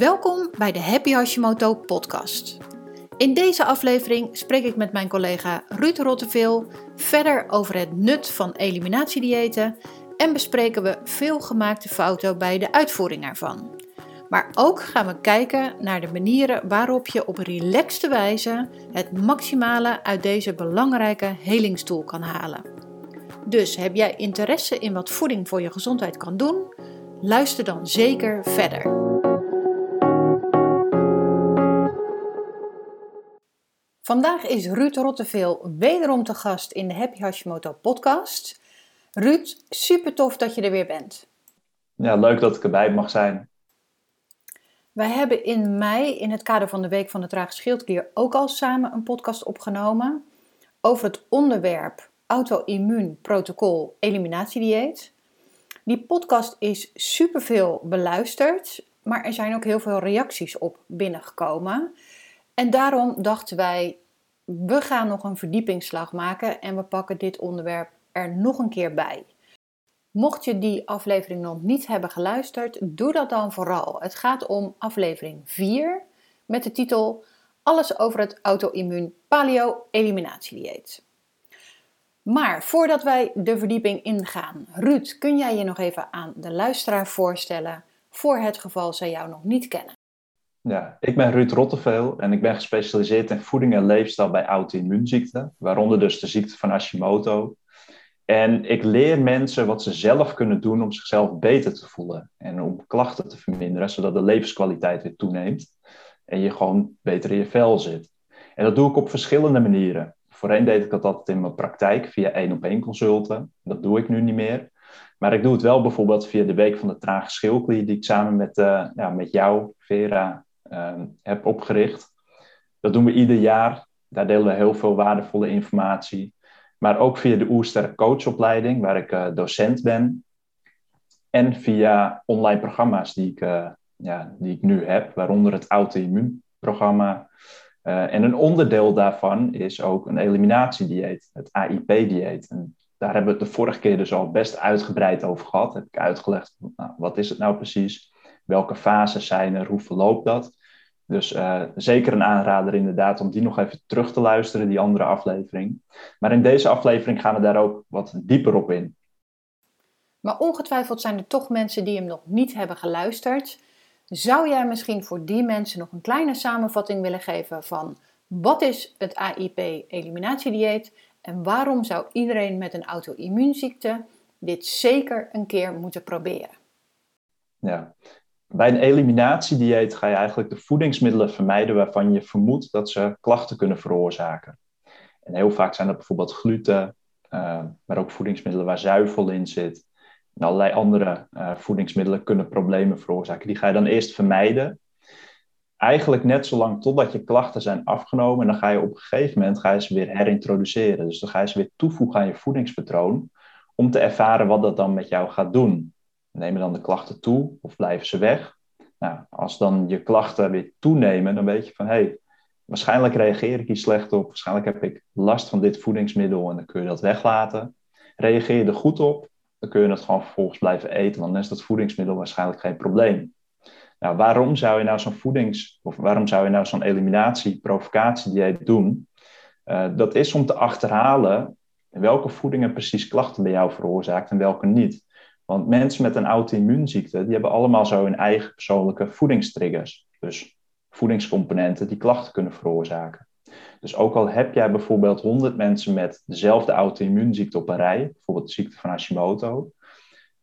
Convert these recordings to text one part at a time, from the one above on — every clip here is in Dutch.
Welkom bij de Happy Hashimoto podcast. In deze aflevering spreek ik met mijn collega Ruud Rotteveel verder over het nut van eliminatiediëten en bespreken we veel gemaakte fouten bij de uitvoering ervan. Maar ook gaan we kijken naar de manieren waarop je op relaxte wijze het maximale uit deze belangrijke helingstoel kan halen. Dus heb jij interesse in wat voeding voor je gezondheid kan doen? Luister dan zeker verder. Vandaag is Ruud Rotteveel wederom te gast in de Happy Hashimoto podcast. Ruud, super tof dat je er weer bent. Ja, leuk dat ik erbij mag zijn. Wij hebben in mei in het kader van de Week van de Trage Schildklier ook al samen een podcast opgenomen over het onderwerp auto-immuun protocol eliminatiedieet. Die podcast is superveel beluisterd, maar er zijn ook heel veel reacties op binnengekomen. En daarom dachten wij, we gaan nog een verdiepingsslag maken en we pakken dit onderwerp er nog een keer bij. Mocht je die aflevering nog niet hebben geluisterd, doe dat dan vooral. Het gaat om aflevering 4 met de titel Alles over het auto-immuun paleo-eliminatiedieet. Maar voordat wij de verdieping ingaan, Ruud, kun jij je nog even aan de luisteraar voorstellen voor het geval zij jou nog niet kennen? Ja, ik ben Ruud Rotteveel en ik ben gespecialiseerd in voeding en leefstijl bij auto-immuunziekten, waaronder dus de ziekte van Hashimoto. En ik leer mensen wat ze zelf kunnen doen om zichzelf beter te voelen en om klachten te verminderen, zodat de levenskwaliteit weer toeneemt en je gewoon beter in je vel zit. En dat doe ik op verschillende manieren. Voorheen deed ik dat altijd in mijn praktijk via één op één consulten. Dat doe ik nu niet meer. Maar ik doe het wel bijvoorbeeld via de Week van de Trage Schildklier, die ik samen met, uh, ja, met jou, Vera, heb opgericht. Dat doen we ieder jaar. Daar delen we heel veel waardevolle informatie. Maar ook via de Oersterk coachopleiding, waar ik uh, docent ben. En via online programma's die ik, ja, die ik nu heb, waaronder het auto-immuunprogramma uh, en een onderdeel daarvan is ook een eliminatiedieet, het AIP-dieet. En daar hebben we het de vorige keer dus al best uitgebreid over gehad. Heb ik uitgelegd, nou, wat is het nou precies? Welke fases zijn er? Hoe verloopt dat? Dus uh, zeker een aanrader inderdaad om die nog even terug te luisteren, die andere aflevering. Maar in deze aflevering gaan we daar ook wat dieper op in. Maar ongetwijfeld zijn er toch mensen die hem nog niet hebben geluisterd. Zou jij misschien voor die mensen nog een kleine samenvatting willen geven van wat is het AIP-eliminatiedieet en waarom zou iedereen met een auto-immuunziekte dit zeker een keer moeten proberen? Ja, bij een eliminatiedieet ga je eigenlijk de voedingsmiddelen vermijden waarvan je vermoedt dat ze klachten kunnen veroorzaken. En heel vaak zijn dat bijvoorbeeld gluten, uh, maar ook voedingsmiddelen waar zuivel in zit, en allerlei andere uh, voedingsmiddelen kunnen problemen veroorzaken. Die ga je dan eerst vermijden. Eigenlijk net zolang totdat je klachten zijn afgenomen. En dan ga je op een gegeven moment ga je ze weer herintroduceren. Dus dan ga je ze weer toevoegen aan je voedingspatroon. Om te ervaren wat dat dan met jou gaat doen. Nemen dan de klachten toe of blijven ze weg? Nou, als dan je klachten weer toenemen, dan weet je van hé, hey, waarschijnlijk reageer ik hier slecht op. Waarschijnlijk heb ik last van dit voedingsmiddel en dan kun je dat weglaten. Reageer je er goed op, dan kun je het gewoon vervolgens blijven eten, want dan is dat voedingsmiddel waarschijnlijk geen probleem. Nou, waarom zou je nou zo'n voedings- of waarom zou je nou zo'n eliminatie, provocatiedieet doen? Uh, dat is om te achterhalen welke voedingen precies klachten bij jou veroorzaakt en welke niet. Want mensen met een auto-immuunziekte, die hebben allemaal zo hun eigen persoonlijke voedingstriggers. Dus voedingscomponenten die klachten kunnen veroorzaken. Dus ook al heb jij bijvoorbeeld 100 mensen met dezelfde auto-immuunziekte op een rij, bijvoorbeeld de ziekte van Hashimoto,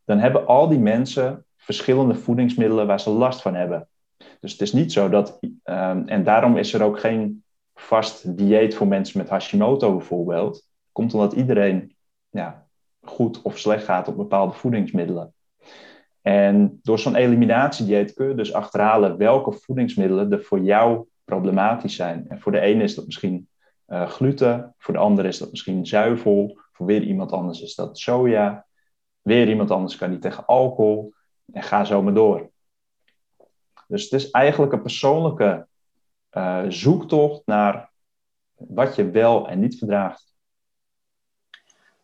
dan hebben al die mensen verschillende voedingsmiddelen waar ze last van hebben. Dus het is niet zo dat, um, en daarom is er ook geen vast dieet voor mensen met Hashimoto bijvoorbeeld. Komt omdat iedereen ja, goed of slecht gaat op bepaalde voedingsmiddelen. En door zo'n eliminatiedieet kun je dus achterhalen welke voedingsmiddelen er voor jou problematisch zijn. En voor de ene is dat misschien uh, gluten, voor de andere is dat misschien zuivel, voor weer iemand anders is dat soja, weer iemand anders kan niet tegen alcohol en ga zo maar door. Dus het is eigenlijk een persoonlijke uh, zoektocht naar wat je wel en niet verdraagt.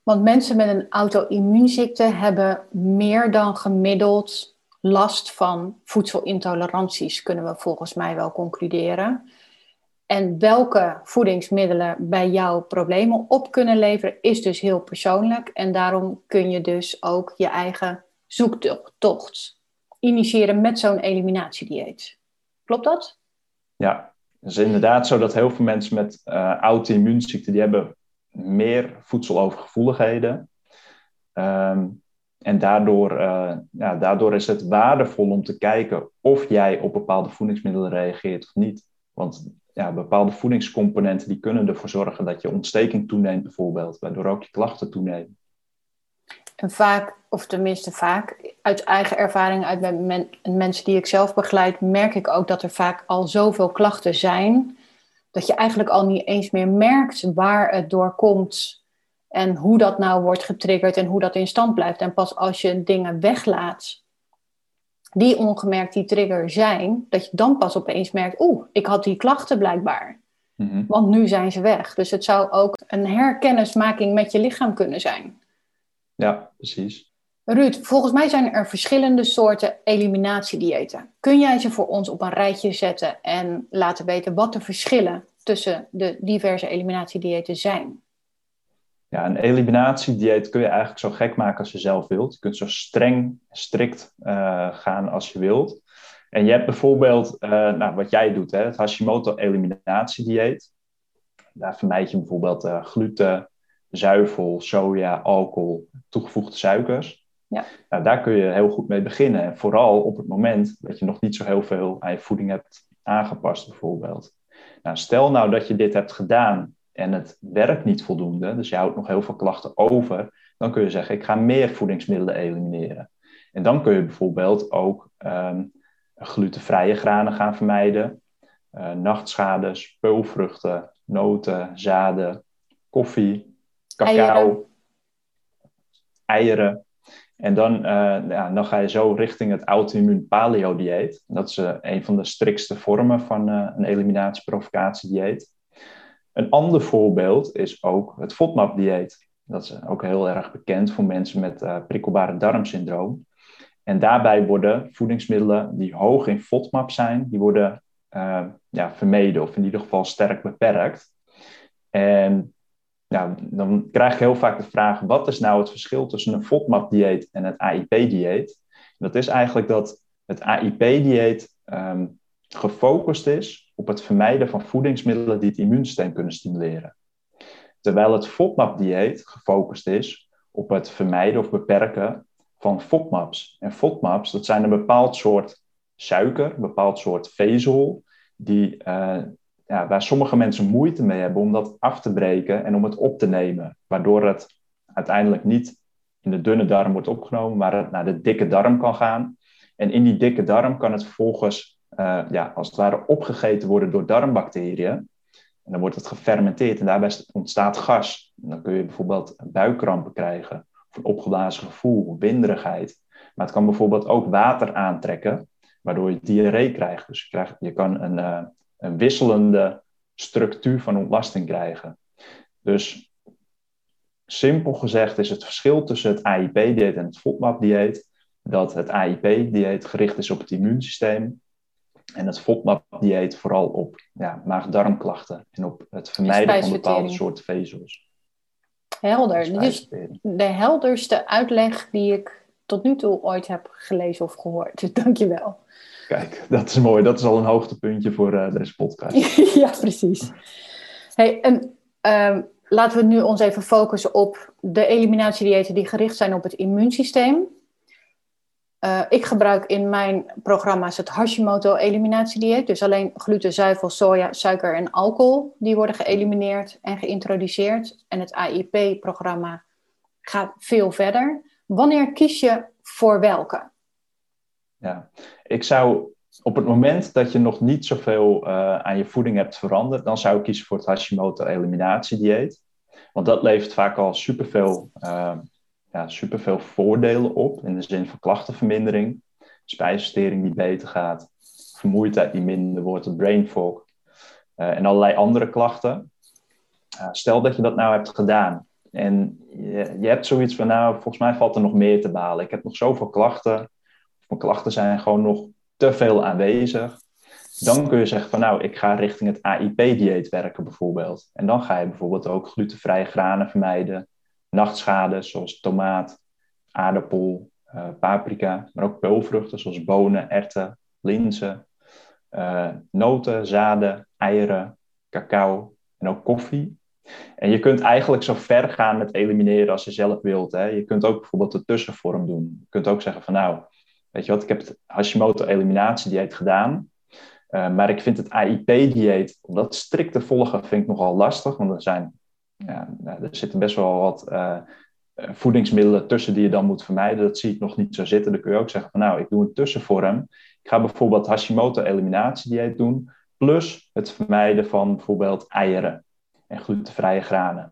Want mensen met een auto-immuunziekte hebben meer dan gemiddeld last van voedselintoleranties, kunnen we volgens mij wel concluderen. En welke voedingsmiddelen bij jou problemen op kunnen leveren, is dus heel persoonlijk. En daarom kun je dus ook je eigen zoektocht initiëren met zo'n eliminatiedieet. Klopt dat? Ja, is inderdaad zo dat heel veel mensen met uh, auto-immuunziekten, die hebben meer voedselovergevoeligheden. Um, en daardoor, uh, ja, daardoor is het waardevol om te kijken of jij op bepaalde voedingsmiddelen reageert of niet. Want ja, bepaalde voedingscomponenten die kunnen ervoor zorgen dat je ontsteking toeneemt bijvoorbeeld, waardoor ook je klachten toenemen. En vaak, of tenminste vaak, uit eigen ervaring, uit men, mensen die ik zelf begeleid, merk ik ook dat er vaak al zoveel klachten zijn, dat je eigenlijk al niet eens meer merkt waar het door komt en hoe dat nou wordt getriggerd en hoe dat in stand blijft. En pas als je dingen weglaat die ongemerkt die trigger zijn, dat je dan pas opeens merkt, oeh, ik had die klachten blijkbaar. Mhm. Want nu zijn ze weg. Dus het zou ook een herkennismaking met je lichaam kunnen zijn. Ja, precies. Ruud, volgens mij zijn er verschillende soorten eliminatiediëten. Kun jij ze voor ons op een rijtje zetten en laten weten wat de verschillen tussen de diverse eliminatiediëten zijn? Ja, een eliminatiedieet kun je eigenlijk zo gek maken als je zelf wilt. Je kunt zo streng, strikt uh, gaan als je wilt. En je hebt bijvoorbeeld, uh, nou, wat jij doet, hè, het Hashimoto eliminatiedieet. Daar vermijd je bijvoorbeeld uh, gluten, zuivel, soja, alcohol, toegevoegde suikers. Ja. Nou, daar kun je heel goed mee beginnen. En vooral op het moment dat je nog niet zo heel veel aan je voeding hebt aangepast, bijvoorbeeld. Nou, stel nou dat je dit hebt gedaan en het werkt niet voldoende, dus je houdt nog heel veel klachten over, dan kun je zeggen, ik ga meer voedingsmiddelen elimineren. En dan kun je bijvoorbeeld ook um, glutenvrije granen gaan vermijden, uh, nachtschades, peulvruchten, noten, zaden, koffie, cacao, eieren. En dan, uh, ja, dan ga je zo richting het auto-immuun paleo-dieet. Dat is uh, een van de striktste vormen van een eliminatie-provocatiedieet. Een ander voorbeeld is ook het FODMAP-dieet. Dat is ook heel erg bekend voor mensen met prikkelbare darmsyndroom. En daarbij worden voedingsmiddelen die hoog in FODMAP zijn, die worden ja, vermeden of in ieder geval sterk beperkt. En ja, dan krijg je heel vaak de vraag, wat is nou het verschil tussen een FODMAP-dieet en het AIP-dieet? Dat is eigenlijk dat het AIP-dieet ehm, gefocust is op het vermijden van voedingsmiddelen die het immuunsysteem kunnen stimuleren. Terwijl het FODMAP-dieet gefocust is op het vermijden of beperken van FODMAPs. En FODMAPs, dat zijn een bepaald soort suiker, een bepaald soort vezel, die, uh, ja, waar sommige mensen moeite mee hebben om dat af te breken en om het op te nemen. Waardoor het uiteindelijk niet in de dunne darm wordt opgenomen, maar het naar de dikke darm kan gaan. En in die dikke darm kan het vervolgens uh, ja, als het ware opgegeten worden door darmbacteriën. En dan wordt het gefermenteerd en daarbij ontstaat gas. En dan kun je bijvoorbeeld buikkrampen krijgen, of een opgeblazen gevoel, winderigheid. Maar het kan bijvoorbeeld ook water aantrekken, waardoor je diarree krijgt. Dus je, krijgt, je kan een, uh, een wisselende structuur van ontlasting krijgen. Dus simpel gezegd is het verschil tussen het AIP-dieet en het FODMAP-dieet dat het AIP-dieet gericht is op het immuunsysteem en het FODMAP-dieet vooral op ja, maag-darmklachten en op het vermijden van bepaalde soorten vezels. Helder. Dus de helderste uitleg die ik tot nu toe ooit heb gelezen of gehoord. Dus dankjewel. Kijk, dat is mooi. Dat is al een hoogtepuntje voor uh, deze podcast. ja, precies. Hey, en ehm, laten we nu ons even focussen op de eliminatiediëten die gericht zijn op het immuunsysteem. Uh, ik gebruik in mijn programma's het Hashimoto eliminatiedieet. Dus alleen gluten, zuivel, soja, suiker en alcohol. Die worden geëlimineerd en geïntroduceerd. En het AIP-programma gaat veel verder. Wanneer kies je voor welke? Ja, ik zou op het moment dat je nog niet zoveel uh, aan je voeding hebt veranderd, dan zou ik kiezen voor het Hashimoto eliminatiedieet. Want dat levert vaak al superveel uh, ja, superveel voordelen op. In de zin van klachtenvermindering, spijsvertering die beter gaat, vermoeidheid die minder wordt, de brain fog uh, en allerlei andere klachten. Stel dat je dat nou hebt gedaan en je, hebt zoiets van, nou, volgens mij valt er nog meer te balen. Ik heb nog zoveel klachten. Mijn klachten zijn gewoon nog te veel aanwezig. Dan kun je zeggen van nou, ik ga richting het AIP-dieet werken bijvoorbeeld. En dan ga je bijvoorbeeld ook glutenvrije granen vermijden. Nachtschade zoals tomaat, aardappel, uh, paprika. Maar ook peulvruchten zoals bonen, erwten, linzen. Uh, noten, zaden, eieren, cacao en ook koffie. En je kunt eigenlijk zo ver gaan met elimineren als je zelf wilt. Hè. Je kunt ook bijvoorbeeld de tussenvorm doen. Je kunt ook zeggen van nou, weet je wat, ik heb het Hashimoto eliminatiedieet gedaan. Uh, maar ik vind het AIP-dieet, om dat strikt te volgen, vind ik nogal lastig. Want er, zijn, ja, nou, er zitten best wel wat uh, voedingsmiddelen tussen die je dan moet vermijden. Dat zie ik nog niet zo zitten. Dan kun je ook zeggen van nou, ik doe een tussenvorm. Ik ga bijvoorbeeld Hashimoto eliminatiedieet doen. Plus het vermijden van bijvoorbeeld eieren en glutenvrije granen.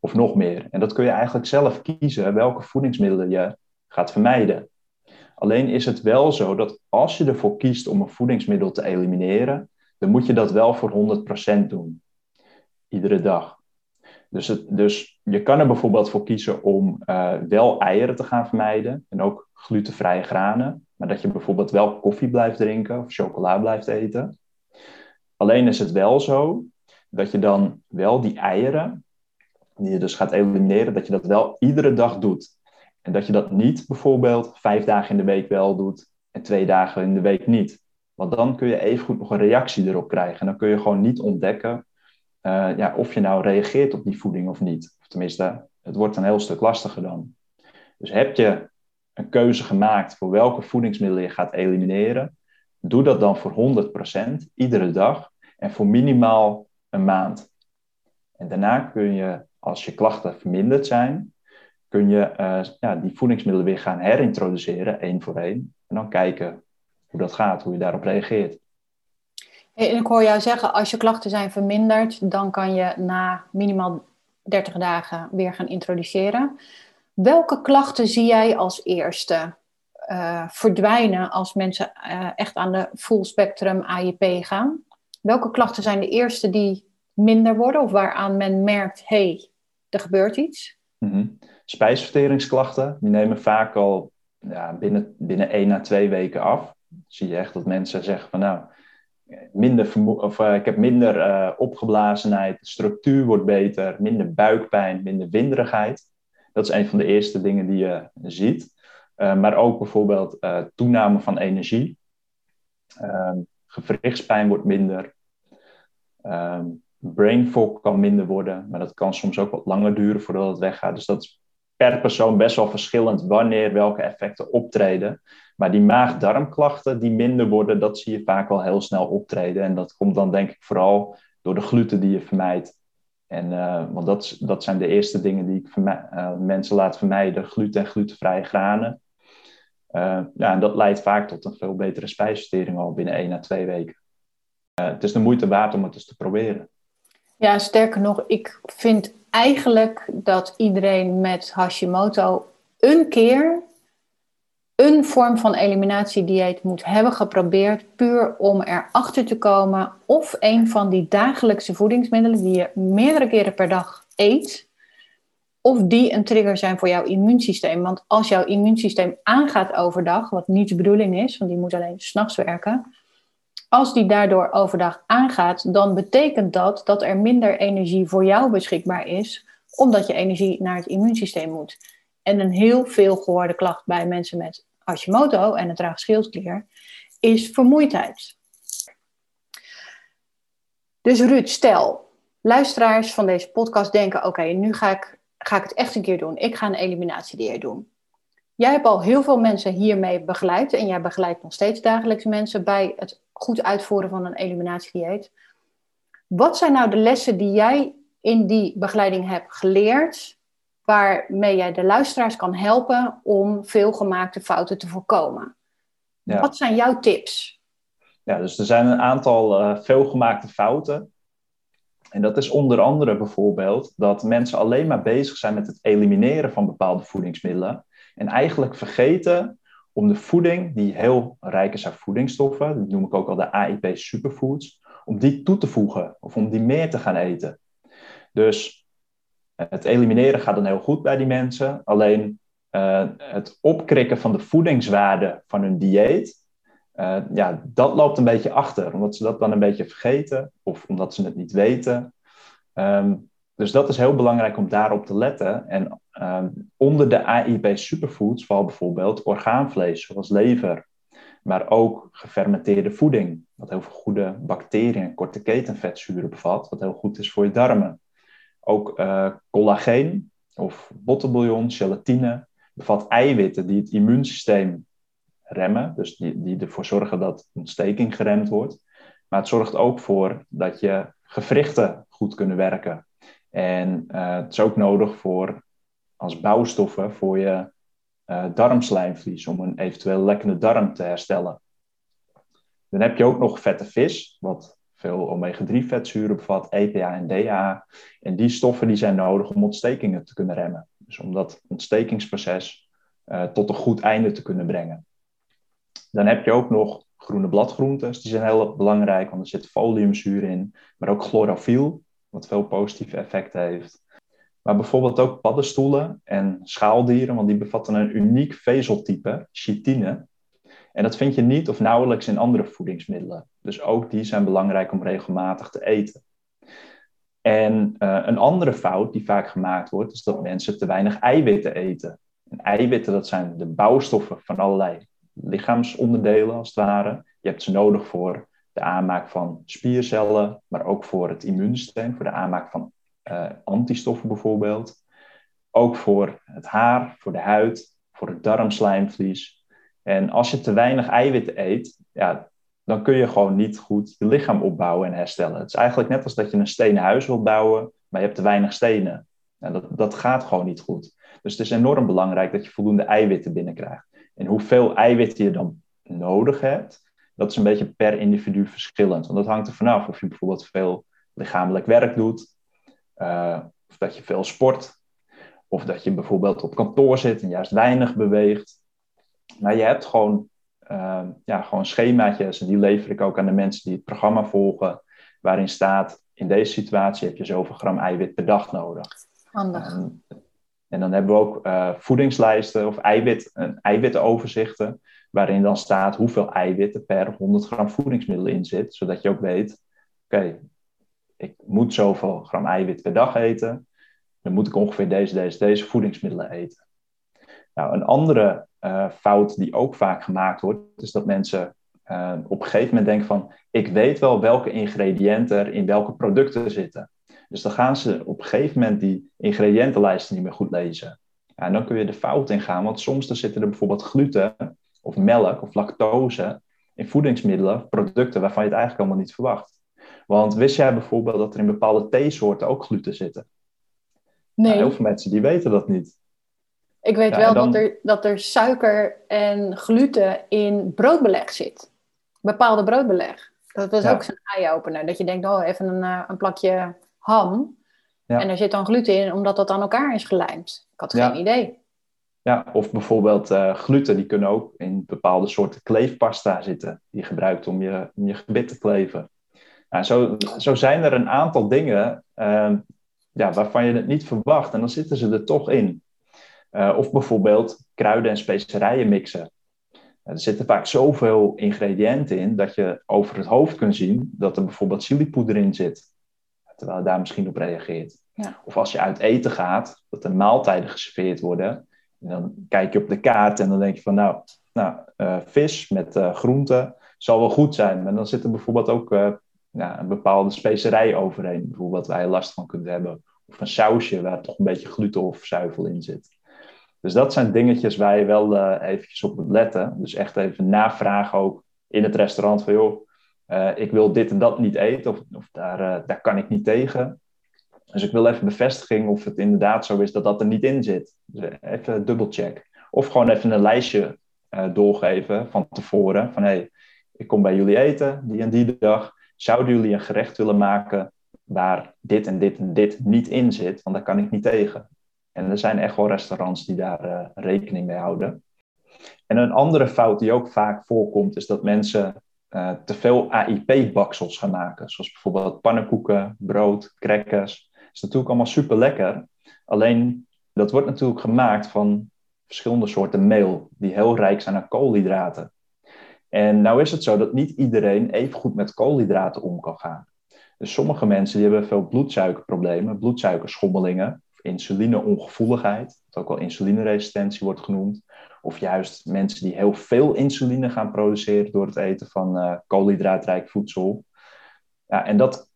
Of nog meer. En dat kun je eigenlijk zelf kiezen welke voedingsmiddelen je gaat vermijden. Alleen is het wel zo dat als je ervoor kiest om een voedingsmiddel te elimineren, dan moet je dat wel voor 100% doen. Iedere dag. Dus, het, dus je kan er bijvoorbeeld voor kiezen om uh, wel eieren te gaan vermijden en ook glutenvrije granen, maar dat je bijvoorbeeld wel koffie blijft drinken of chocola blijft eten. Alleen is het wel zo dat je dan wel die eieren, die je dus gaat elimineren, dat je dat wel iedere dag doet. En dat je dat niet bijvoorbeeld vijf dagen in de week wel doet en twee dagen in de week niet. Want dan kun je evengoed nog een reactie erop krijgen. En dan kun je gewoon niet ontdekken uh, ja, of je nou reageert op die voeding of niet. Of tenminste, het wordt een heel stuk lastiger dan. Dus heb je een keuze gemaakt voor welke voedingsmiddelen je gaat elimineren, doe dat dan voor 100% iedere dag en voor minimaal een maand. En daarna kun je, als je klachten verminderd zijn, kun je uh, ja, die voedingsmiddelen weer gaan herintroduceren, één voor één. En dan kijken hoe dat gaat, hoe je daarop reageert. En ik hoor jou zeggen, als je klachten zijn verminderd, dan kan je na minimaal 30 dagen weer gaan introduceren. Welke klachten zie jij als eerste uh, verdwijnen als mensen uh, echt aan de full spectrum AIP gaan? Welke klachten zijn de eerste die minder worden of waaraan men merkt, hé, hey, er gebeurt iets? Mm -hmm. Spijsverteringsklachten, die nemen vaak al ja, binnen, binnen één à twee weken af. zie je echt dat mensen zeggen van nou, minder of, uh, ik heb minder uh, opgeblazenheid, structuur wordt beter, minder buikpijn, minder winderigheid. Dat is een van de eerste dingen die je ziet. Uh, maar ook bijvoorbeeld toename van energie. Ehm, gewrichtspijn wordt minder. Um, brain fog kan minder worden, maar dat kan soms ook wat langer duren voordat het weggaat. Dus dat is per persoon best wel verschillend wanneer welke effecten optreden. Maar die maag-darmklachten die minder worden, dat zie je vaak wel heel snel optreden. En dat komt dan denk ik vooral door de gluten die je vermijdt. En, uh, want dat, dat zijn de eerste dingen die ik uh, mensen laat vermijden. Gluten en glutenvrije granen. Uh, ja, en dat leidt vaak tot een veel betere spijsvertering al binnen 1 à 2 weken. het is de moeite waard om het eens te proberen. Ja, sterker nog, ik vind eigenlijk dat iedereen met Hashimoto een keer een vorm van eliminatiedieet moet hebben geprobeerd, puur om erachter te komen of een van die dagelijkse voedingsmiddelen die je meerdere keren per dag eet, of die een trigger zijn voor jouw immuunsysteem. Want als jouw immuunsysteem aangaat overdag, wat niet de bedoeling is, want die moet alleen s'nachts werken, als die daardoor overdag aangaat, dan betekent dat dat er minder energie voor jou beschikbaar is, omdat je energie naar het immuunsysteem moet. En een heel veel gehoorde klacht bij mensen met Hashimoto en een traag schildklier is vermoeidheid. Dus Ruud, stel, luisteraars van deze podcast denken: oké, nu ga ik, ga ik het echt een keer doen. Ik ga een eliminatiedieet doen. Jij hebt al heel veel mensen hiermee begeleid en jij begeleidt nog steeds dagelijks mensen bij het goed uitvoeren van een eliminatiedieet. Wat zijn nou de lessen die jij in die begeleiding hebt geleerd, waarmee jij de luisteraars kan helpen om veelgemaakte fouten te voorkomen? Ja. Wat zijn jouw tips? Ja, dus er zijn een aantal uh, veelgemaakte fouten. En dat is onder andere bijvoorbeeld dat mensen alleen maar bezig zijn met het elimineren van bepaalde voedingsmiddelen. En eigenlijk vergeten om de voeding, die heel rijk is aan voedingsstoffen, dat noem ik ook al de AIP superfoods, om die toe te voegen of om die meer te gaan eten. Dus het elimineren gaat dan heel goed bij die mensen, alleen uh, het opkrikken van de voedingswaarde van hun dieet, uh, ja, dat loopt een beetje achter, omdat ze dat dan een beetje vergeten of omdat ze het niet weten. Um, dus dat is heel belangrijk om daarop te letten. En um, onder de AIP superfoods valt bijvoorbeeld orgaanvlees, zoals lever, maar ook gefermenteerde voeding, wat heel veel goede bacteriën en korte ketenvetzuren bevat, wat heel goed is voor je darmen. Ook uh, collageen of bottenbouillon, gelatine, bevat eiwitten die het immuunsysteem remmen, dus die, die ervoor zorgen dat ontsteking geremd wordt. Maar het zorgt ook voor dat je gewrichten goed kunnen werken. En uh, het is ook nodig voor, als bouwstoffen voor je uh, darmslijmvlies, om een eventueel lekkende darm te herstellen. Dan heb je ook nog vette vis, wat veel omega-3 vetzuren bevat, EPA en DHA. En die stoffen die zijn nodig om ontstekingen te kunnen remmen. Dus om dat ontstekingsproces uh, tot een goed einde te kunnen brengen. Dan heb je ook nog groene bladgroentes, die zijn heel belangrijk, want er zit foliumzuur in, maar ook chlorofiel, wat veel positieve effecten heeft. Maar bijvoorbeeld ook paddenstoelen en schaaldieren, want die bevatten een uniek vezeltype, chitine. En dat vind je niet of nauwelijks in andere voedingsmiddelen. Dus ook die zijn belangrijk om regelmatig te eten. En uh, een andere fout die vaak gemaakt wordt, is dat mensen te weinig eiwitten eten. En eiwitten, dat zijn de bouwstoffen van allerlei lichaamsonderdelen, als het ware. Je hebt ze nodig voor de aanmaak van spiercellen, maar ook voor het immuunsysteem, voor de aanmaak van uh, antistoffen bijvoorbeeld. Ook voor het haar, voor de huid, voor het darmslijmvlies. En als je te weinig eiwitten eet, ja, dan kun je gewoon niet goed je lichaam opbouwen en herstellen. Het is eigenlijk net als dat je een stenen huis wilt bouwen, maar je hebt te weinig stenen. En dat, dat gaat gewoon niet goed. Dus het is enorm belangrijk dat je voldoende eiwitten binnenkrijgt. En hoeveel eiwitten je dan nodig hebt, dat is een beetje per individu verschillend. Want dat hangt er vanaf of je bijvoorbeeld veel lichamelijk werk doet, uh, of dat je veel sport, of dat je bijvoorbeeld op kantoor zit en juist weinig beweegt. Maar je hebt gewoon, uh, ja, gewoon schemaatjes en die lever ik ook aan de mensen die het programma volgen, waarin staat, in deze situatie heb je zoveel gram eiwit per dag nodig. Handig. Um, en dan hebben we ook uh, voedingslijsten of eiwit, eiwitenoverzichten, waarin dan staat hoeveel eiwitten per 100 gram voedingsmiddel in zit, zodat je ook weet, oké, ik moet zoveel gram eiwit per dag eten, dan moet ik ongeveer deze, deze, deze voedingsmiddelen eten. Nou, een andere uh, fout die ook vaak gemaakt wordt, is dat mensen uh, op een gegeven moment denken van, ik weet wel welke ingrediënten er in welke producten zitten. Dus dan gaan ze op een gegeven moment die ingrediëntenlijsten niet meer goed lezen. Ja, en dan kun je de fout in gaan, want soms dan zitten er bijvoorbeeld gluten of melk of lactose in voedingsmiddelen, producten waarvan je het eigenlijk allemaal niet verwacht. Want wist jij bijvoorbeeld dat er in bepaalde theesoorten ook gluten zitten? Nee. Nou, heel veel mensen die weten dat niet. Ik weet ja, wel dan... dat, er, dat er suiker en gluten in broodbeleg zit. Bepaalde broodbeleg. Dat was ja. ook zo'n eye-opener. Dat je denkt, oh, even een, uh, een plakje ham. Ja. En er zit dan gluten in, omdat dat aan elkaar is gelijmd. Ik had geen idee. Ja, of bijvoorbeeld uh, gluten, die kunnen ook in bepaalde soorten kleefpasta zitten. Die je gebruikt om je, om je gebit te kleven. Nou, zo, zo zijn er een aantal dingen uh, ja, waarvan je het niet verwacht. En dan zitten ze er toch in. Uh, of bijvoorbeeld kruiden en specerijen mixen. Er zitten vaak zoveel ingrediënten in dat je over het hoofd kunt zien dat er bijvoorbeeld chilipoeder in zit. Terwijl je daar misschien op reageert. Ja. Of als je uit eten gaat, dat er maaltijden geserveerd worden. En dan kijk je op de kaart en dan denk je van nou, nou uh, vis met uh, groenten zal wel goed zijn. Maar dan zit er bijvoorbeeld ook uh, ja, een bepaalde specerij overheen. Bijvoorbeeld waar je last van kunt hebben. Of een sausje waar toch een beetje gluten of zuivel in zit. Dus dat zijn dingetjes waar je wel eventjes op moet letten. Dus echt even navragen ook in het restaurant van joh, uh, ik wil dit en dat niet eten of, of daar, uh, daar kan ik niet tegen. Dus ik wil even bevestiging of het inderdaad zo is dat dat er niet in zit. Dus even dubbelcheck. Of gewoon even een lijstje uh, doorgeven van tevoren. Van hé, hey, ik kom bij jullie eten, die en die dag. Zouden jullie een gerecht willen maken waar dit en dit en dit niet in zit? Want daar kan ik niet tegen. En er zijn echt wel restaurants die daar rekening mee houden. En een andere fout die ook vaak voorkomt, is dat mensen uh, te veel AIP-baksels gaan maken. Zoals bijvoorbeeld pannenkoeken, brood, crackers. Dat is natuurlijk allemaal super lekker. Alleen dat wordt natuurlijk gemaakt van verschillende soorten meel die heel rijk zijn aan koolhydraten. En nou is het zo dat niet iedereen even goed met koolhydraten om kan gaan. Dus sommige mensen die hebben veel bloedsuikerproblemen, bloedsuikerschommelingen, insulineongevoeligheid, wat ook wel insulineresistentie wordt genoemd. Of juist mensen die heel veel insuline gaan produceren door het eten van uh, koolhydraatrijk voedsel. Ja, en dat,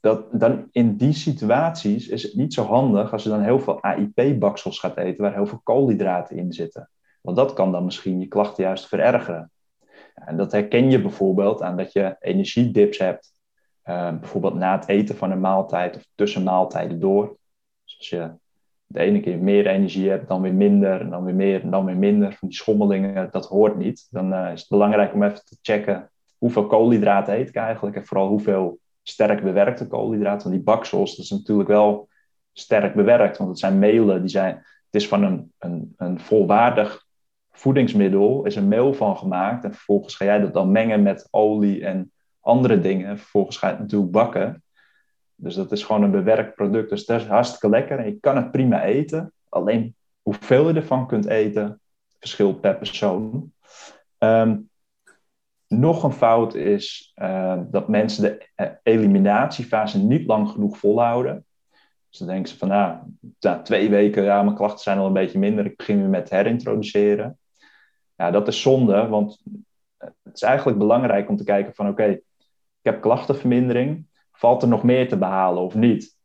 dat, dan in die situaties is het niet zo handig als je dan heel veel AIP-baksels gaat eten waar heel veel koolhydraten in zitten. Want dat kan dan misschien je klachten juist verergeren. En dat herken je bijvoorbeeld aan dat je energiedips hebt. Uh, bijvoorbeeld na het eten van een maaltijd of tussen maaltijden door. Dus als je de ene keer meer energie hebt, dan weer minder, en dan weer meer, en dan weer minder. Van die schommelingen, dat hoort niet. Dan uh, is het belangrijk om even te checken hoeveel koolhydraten eet ik eigenlijk. En vooral hoeveel sterk bewerkte koolhydraten. Want die baksels, dat is natuurlijk wel sterk bewerkt. Want het zijn melen, die zijn, het is van een, een, een volwaardig voedingsmiddel, is een meel van gemaakt. En vervolgens ga jij dat dan mengen met olie en andere dingen. En vervolgens ga je het natuurlijk bakken. Dus dat is gewoon een bewerkt product. Dus dat is hartstikke lekker en je kan het prima eten. Alleen hoeveel je ervan kunt eten, verschilt per persoon. Ehm, nog een fout is uh, dat mensen de eh, eliminatiefase niet lang genoeg volhouden. Dus dan denken ze van, nou, na twee weken, ja, mijn klachten zijn al een beetje minder, ik begin weer met herintroduceren. Ja, dat is zonde, want het is eigenlijk belangrijk om te kijken van, oké, ik heb klachtenvermindering, valt er nog meer te behalen of niet?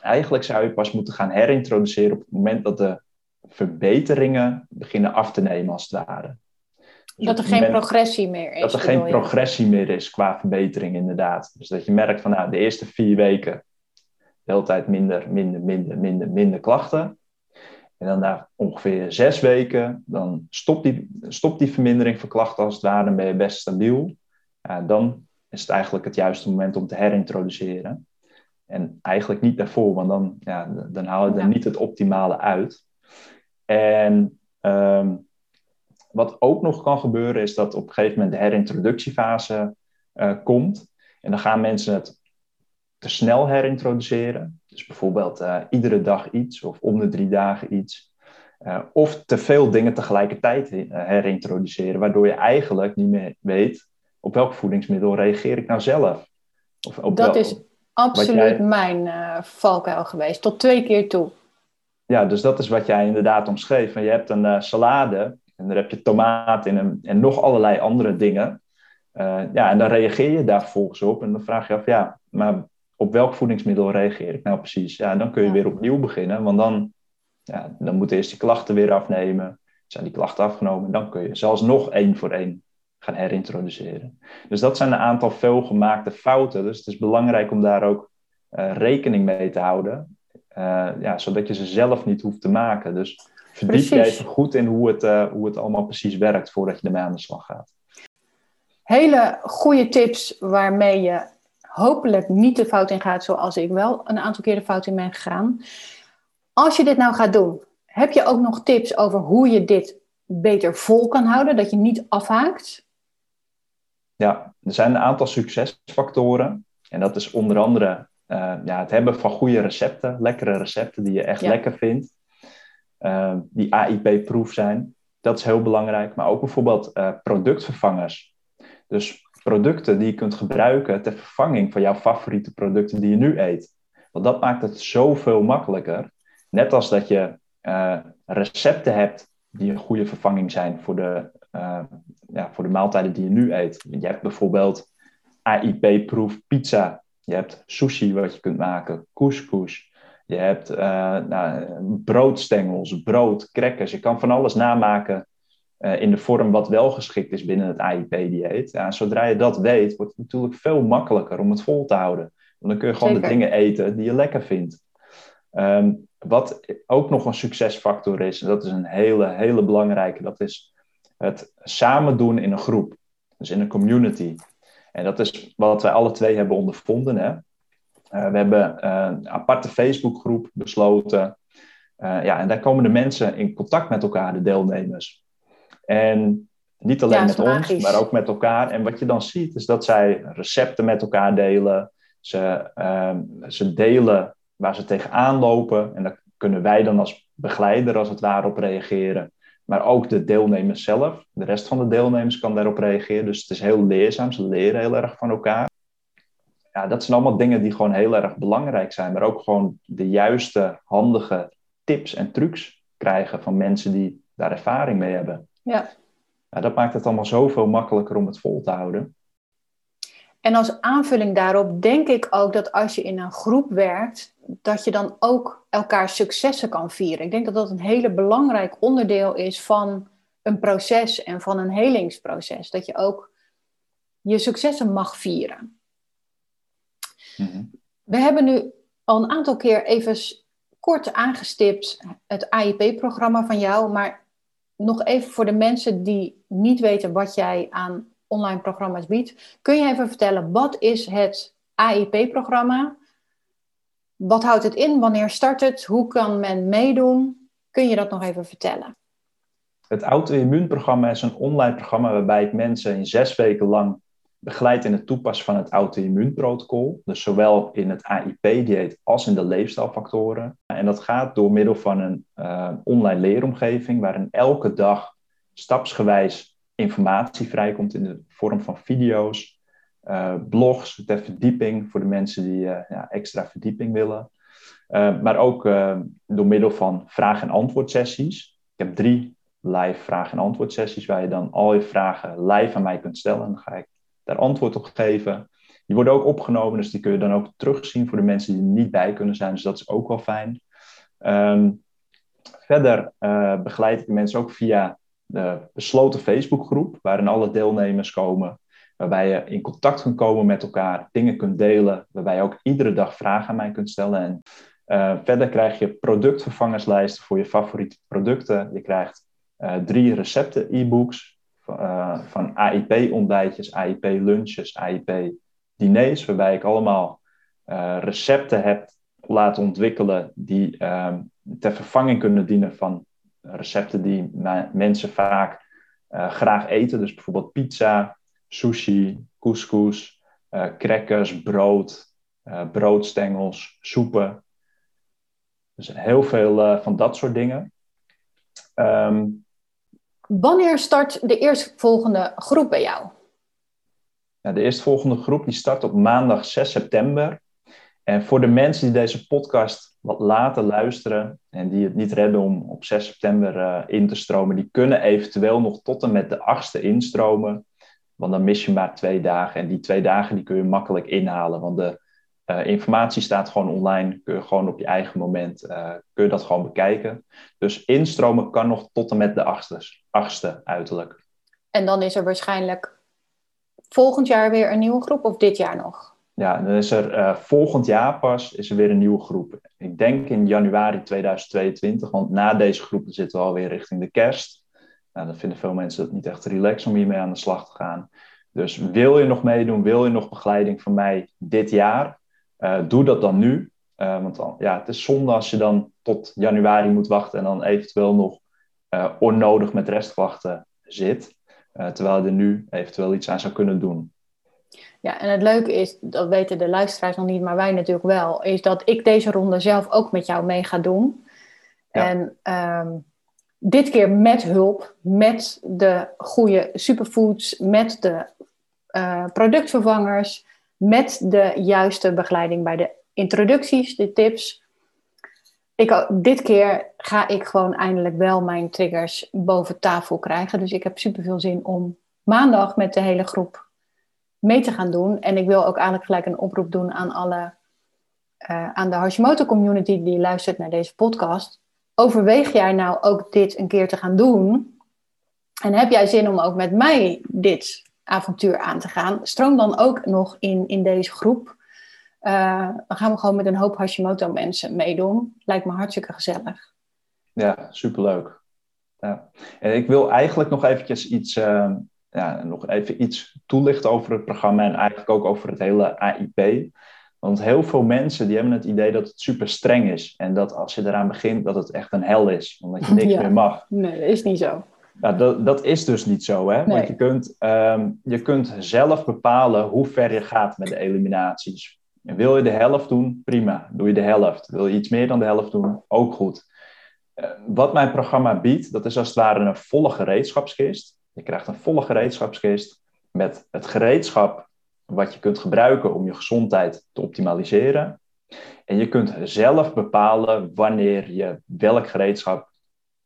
Eigenlijk zou je pas moeten gaan herintroduceren op het moment dat de verbeteringen beginnen af te nemen, als het ware. Dus dat er geen progressie meer is. Dat er geen progressie meer is qua verbetering, inderdaad. Dus dat je merkt van nou, de eerste vier weken de hele tijd minder, minder, minder, minder, minder klachten. En dan na ongeveer zes weken, dan stopt die, stopt die vermindering van klachten als het ware, dan ben je best stabiel. Ja, dan is het eigenlijk het juiste moment om te herintroduceren. En eigenlijk niet daarvoor, want dan, ja, dan haal je er niet het optimale uit. En ehm, wat ook nog kan gebeuren, is dat op een gegeven moment de herintroductiefase uh, komt. En dan gaan mensen het te snel herintroduceren. Dus bijvoorbeeld uh, iedere dag iets of om de drie dagen iets. Uh, of te veel dingen tegelijkertijd herintroduceren, waardoor je eigenlijk niet meer weet op welk voedingsmiddel reageer ik nou zelf. Of op dat is absoluut mijn uh, valkuil geweest, tot twee keer toe. Ja, dus dat is wat jij inderdaad omschreef. Van je hebt een uh, salade en daar heb je tomaat in en, en nog allerlei andere dingen. Uh, ja, en dan reageer je daar vervolgens op en dan vraag je af, ja, maar op welk voedingsmiddel reageer ik nou precies? Ja, dan kun je weer opnieuw beginnen, want dan, ja, dan moeten eerst die klachten weer afnemen. Zijn die klachten afgenomen, dan kun je zelfs nog één voor één gaan herintroduceren. Dus dat zijn een aantal veelgemaakte fouten. Dus het is belangrijk om daar ook uh, rekening mee te houden. Uh, ja, zodat je ze zelf niet hoeft te maken. Dus verdiep je even goed in hoe het, uh, hoe het allemaal precies werkt voordat je ermee aan de slag gaat. Hele goede tips waarmee je hopelijk niet de fout in gaat zoals ik wel een aantal keer de fout in ben gegaan. Als je dit nou gaat doen, heb je ook nog tips over hoe je dit beter vol kan houden, dat je niet afhaakt? Ja, er zijn een aantal succesfactoren. En dat is onder andere uh, ja, het hebben van goede recepten, lekkere recepten die je echt lekker vindt. Uh, die AIP-proof zijn. Dat is heel belangrijk. Maar ook bijvoorbeeld uh, productvervangers. Dus producten die je kunt gebruiken ter vervanging van jouw favoriete producten die je nu eet. Want dat maakt het zoveel makkelijker. Net als dat je recepten hebt die een goede vervanging zijn voor de ja, voor de maaltijden die je nu eet. Je hebt bijvoorbeeld AIP-proof pizza. Je hebt sushi wat je kunt maken, couscous. Je hebt uh, nou, broodstengels, brood, crackers. Je kan van alles namaken uh, in de vorm wat wel geschikt is binnen het AIP-dieet. Ja, zodra je dat weet, wordt het natuurlijk veel makkelijker om het vol te houden. Want dan kun je gewoon de dingen eten die je lekker vindt. Um, wat ook nog een succesfactor is, en dat is een hele, hele belangrijke, dat is het samen doen in een groep. Dus in een community. En dat is wat wij alle twee hebben ondervonden. Hè? Uh, we hebben uh, een aparte Facebookgroep besloten. Uh, ja, en daar komen de mensen in contact met elkaar, de deelnemers. En niet alleen met ons, maar ook met elkaar. En wat je dan ziet, is dat zij recepten met elkaar delen. Ze, ehm, ze delen waar ze tegenaan lopen. En daar kunnen wij dan als begeleider, als het ware, op reageren. Maar ook de deelnemers zelf. De rest van de deelnemers kan daarop reageren. Dus het is heel leerzaam. Ze leren heel erg van elkaar. Ja, dat zijn allemaal dingen die gewoon heel erg belangrijk zijn. Maar ook gewoon de juiste, handige tips en trucs krijgen van mensen die daar ervaring mee hebben. Ja. ja dat maakt het allemaal zoveel makkelijker om het vol te houden. En als aanvulling daarop denk ik ook dat als je in een groep werkt, dat je dan ook elkaar successen kan vieren. Ik denk dat dat een hele belangrijk onderdeel is van een proces en van een helingsproces. Dat je ook je successen mag vieren. Mhm. We hebben nu al een aantal keer even kort aangestipt het AIP-programma van jou, maar nog even voor de mensen die niet weten wat jij aan online programma's biedt. Kun je even vertellen, wat is het AIP-programma? Wat houdt het in? Wanneer start het? Hoe kan men meedoen? Kun je dat nog even vertellen? Het auto-immuunprogramma is een online programma waarbij ik mensen in zes weken lang begeleid in het toepassen van het auto-immuunprotocol. Dus zowel in het AIP-dieet als in de leefstijlfactoren. En dat gaat door middel van een uh, online leeromgeving waarin elke dag stapsgewijs informatie vrijkomt in de vorm van video's, uh, blogs ter verdieping voor de mensen die uh, ja, extra verdieping willen. Uh, maar ook door middel van vraag- en antwoordsessies. Ik heb drie live vraag- en antwoordsessies waar je dan al je vragen live aan mij kunt stellen. En dan ga ik daar antwoord op geven. Die worden ook opgenomen, dus die kun je dan ook terugzien voor de mensen die er niet bij kunnen zijn. Dus dat is ook wel fijn. Um, verder begeleid ik de mensen ook via de besloten Facebookgroep, waarin alle deelnemers komen, waarbij je in contact kunt komen met elkaar, dingen kunt delen, waarbij je ook iedere dag vragen aan mij kunt stellen. En uh, verder krijg je productvervangerslijsten voor je favoriete producten. Je krijgt uh, drie recepten e-books uh, van AIP-ontbijtjes, AIP-lunches, AIP-diners, waarbij ik allemaal recepten heb laten ontwikkelen die ter vervanging kunnen dienen van recepten die mensen vaak graag eten. Dus bijvoorbeeld pizza, sushi, couscous, uh, crackers, brood, uh, broodstengels, soepen. Dus heel veel van dat soort dingen. Um, Wanneer start de eerstvolgende groep bij jou? Ja, de eerstvolgende groep die start op maandag 6 september. En voor de mensen die deze podcast wat later luisteren en die het niet redden om op 6 september uh, in te stromen, die kunnen eventueel nog tot en met de 8e instromen. Want dan mis je maar twee dagen. En die twee dagen die kun je makkelijk inhalen. Want de uh, informatie staat gewoon online. Kun je gewoon op je eigen moment uh, kun je dat gewoon bekijken. Dus instromen kan nog tot en met de 8e, 8e uiterlijk. En dan is er waarschijnlijk volgend jaar weer een nieuwe groep of dit jaar nog? Ja, dan is er uh, volgend jaar pas is er weer een nieuwe groep. Ik denk in januari 2022, want na deze groep zitten we alweer richting de kerst. Nou, dan vinden veel mensen het niet echt relaxed om hiermee aan de slag te gaan. Dus wil je nog meedoen, wil je nog begeleiding van mij dit jaar, uh, doe dat dan nu. Uh, want dan, ja, het is zonde als je dan tot januari moet wachten en dan eventueel nog onnodig met restwachten zit. terwijl je er nu eventueel iets aan zou kunnen doen. Ja, en het leuke is, dat weten de luisteraars nog niet, maar wij natuurlijk wel, is dat ik deze ronde zelf ook met jou mee ga doen. En um, dit keer met hulp, met de goede superfoods, met de uh, productvervangers, met de juiste begeleiding bij de introducties, de tips. Ik, dit keer ga ik gewoon eindelijk wel mijn triggers boven tafel krijgen. Dus ik heb super veel zin om maandag met de hele groep mee te gaan doen. En ik wil ook eigenlijk gelijk een oproep doen aan alle, uh, aan de Hashimoto community die luistert naar deze podcast. Overweeg jij nou ook dit een keer te gaan doen? En heb jij zin om ook met mij dit avontuur aan te gaan? Stroom dan ook nog in, in deze groep. Uh, dan gaan we gewoon met een hoop Hashimoto mensen meedoen. Lijkt me hartstikke gezellig. Ja, superleuk. Ja. En ik wil eigenlijk nog eventjes iets uh, ja, nog even iets toelichten over het programma en eigenlijk ook over het hele AIP. Want heel veel mensen die hebben het idee dat het super streng is. En dat als je eraan begint, dat het echt een hel is. Omdat je niks meer mag. Nee, dat is niet zo. Ja, dat, dat is dus niet zo. Hè? Want je kunt, um, je kunt zelf bepalen hoe ver je gaat met de eliminaties. En wil je de helft doen, prima. Doe je de helft. Wil je iets meer dan de helft doen, ook goed. wat mijn programma biedt, dat is als het ware een volle gereedschapskist. Je krijgt een volle gereedschapskist met het gereedschap wat je kunt gebruiken om je gezondheid te optimaliseren. En je kunt zelf bepalen wanneer je welk gereedschap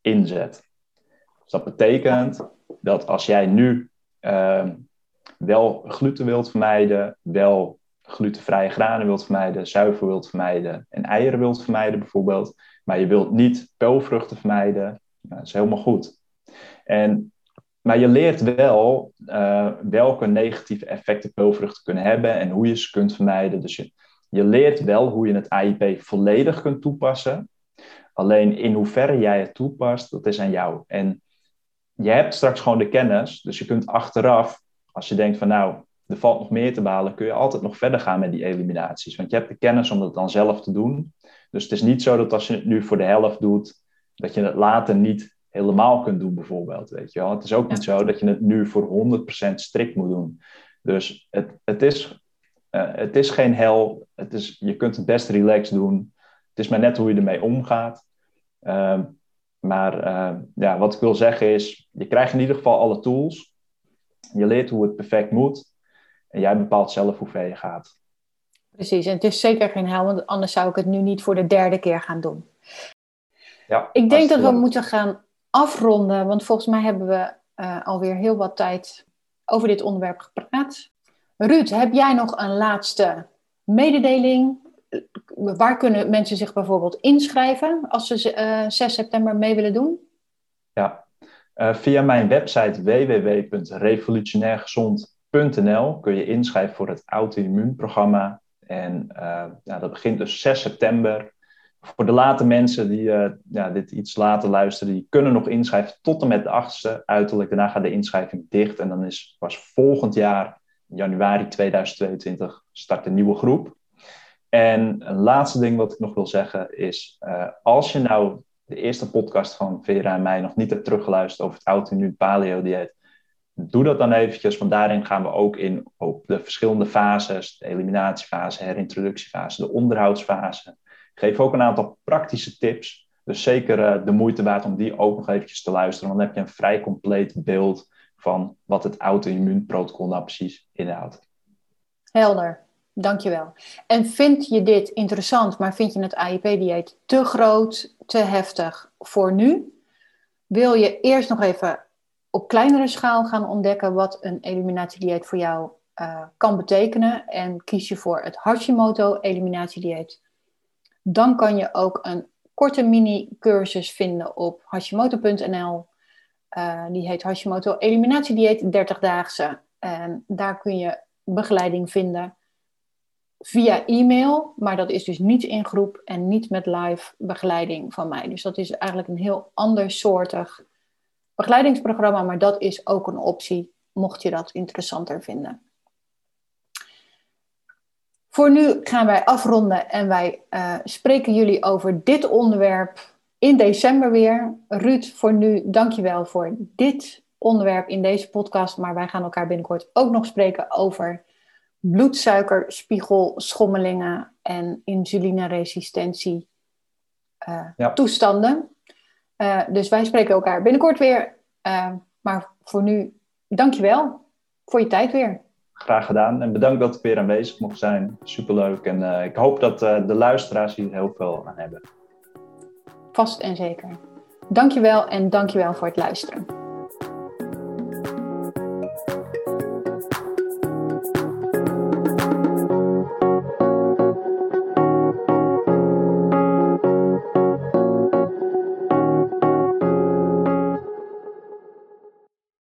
inzet. Dus dat betekent dat als jij nu ehm, wel gluten wilt vermijden, wel glutenvrije granen wilt vermijden, zuivel wilt vermijden en eieren wilt vermijden bijvoorbeeld, maar je wilt niet peulvruchten vermijden, dat is helemaal goed. En, maar je leert wel uh, welke negatieve effecten peulvruchten kunnen hebben en hoe je ze kunt vermijden. Dus je, je leert wel hoe je het AIP volledig kunt toepassen. Alleen in hoeverre jij het toepast, dat is aan jou. En je hebt straks gewoon de kennis, dus je kunt achteraf, als je denkt van nou, er valt nog meer te behalen, kun je altijd nog verder gaan met die eliminaties. Want je hebt de kennis om dat dan zelf te doen. Dus het is niet zo dat als je het nu voor de helft doet, dat je het later niet helemaal kunt doen, bijvoorbeeld. Weet je wel? Het is ook niet zo dat je het nu voor 100% strikt moet doen. Dus het, het, is, uh, het is geen hel. Het is, je kunt het best relaxed doen. Het is maar net hoe je ermee omgaat. Uh, maar uh, ja, wat ik wil zeggen is, je krijgt in ieder geval alle tools. Je leert hoe het perfect moet. En jij bepaalt zelf hoe ver je gaat. Precies, en het is zeker geen hel, want anders zou ik het nu niet voor de derde keer gaan doen. Ja, ik denk dat we moeten gaan afronden, want volgens mij hebben we uh, alweer heel wat tijd over dit onderwerp gepraat. Ruud, heb jij nog een laatste mededeling? Waar kunnen mensen zich bijvoorbeeld inschrijven als ze uh, eh, 6 september mee willen doen? Ja, via mijn website www.revolutionairgezond.nl kun je inschrijven voor het auto-immuunprogramma en dat begint dus 6 september. Voor de late mensen die uh, ja, dit iets later luisteren, die kunnen nog inschrijven tot en met de 8e uiterlijk. Daarna gaat de inschrijving dicht en dan is pas volgend jaar, januari 2022, start een nieuwe groep. En een laatste ding wat ik nog wil zeggen is, uh, als je nou de eerste podcast van Vera en mij nog niet hebt teruggeluisterd over het auto paleo dieet, doe dat dan eventjes, want daarin gaan we ook in op de verschillende fases, de eliminatiefase, herintroductiefase, de onderhoudsfase. Geef ook een aantal praktische tips, dus zeker uh, de moeite waard om die ook nog eventjes te luisteren, want dan heb je een vrij compleet beeld van wat het auto-immuunprotocol nou precies inhoudt. Helder, dankjewel. En vind je dit interessant, maar vind je het AIP-dieet te groot, te heftig voor nu? Wil je eerst nog even op kleinere schaal gaan ontdekken wat een eliminatiedieet voor jou uh, kan betekenen. En kies je voor het Hashimoto eliminatiedieet. Dan kan je ook een korte mini-cursus vinden op hashimoto.nl. Uh, die heet Hashimoto eliminatiedieet 30-daagse. En daar kun je begeleiding vinden via e-mail, maar dat is dus niet in groep en niet met live begeleiding van mij. Dus dat is eigenlijk een heel ander soortig begeleidingsprogramma, maar dat is ook een optie, mocht je dat interessanter vinden. Voor nu gaan wij afronden en wij uh, spreken jullie over dit onderwerp in december weer. Ruud, voor nu dankjewel voor dit onderwerp in deze podcast, maar wij gaan elkaar binnenkort ook nog spreken over bloedsuikerspiegelschommelingen en insulineresistentie uh, ja. toestanden. Uh, dus wij spreken elkaar binnenkort weer. Maar voor nu, dankjewel voor je tijd weer. Graag gedaan en bedankt dat ik weer aanwezig mocht zijn. Superleuk en uh, ik hoop dat uh, de luisteraars hier heel veel aan hebben. Vast en zeker. Dankjewel en dankjewel voor het luisteren.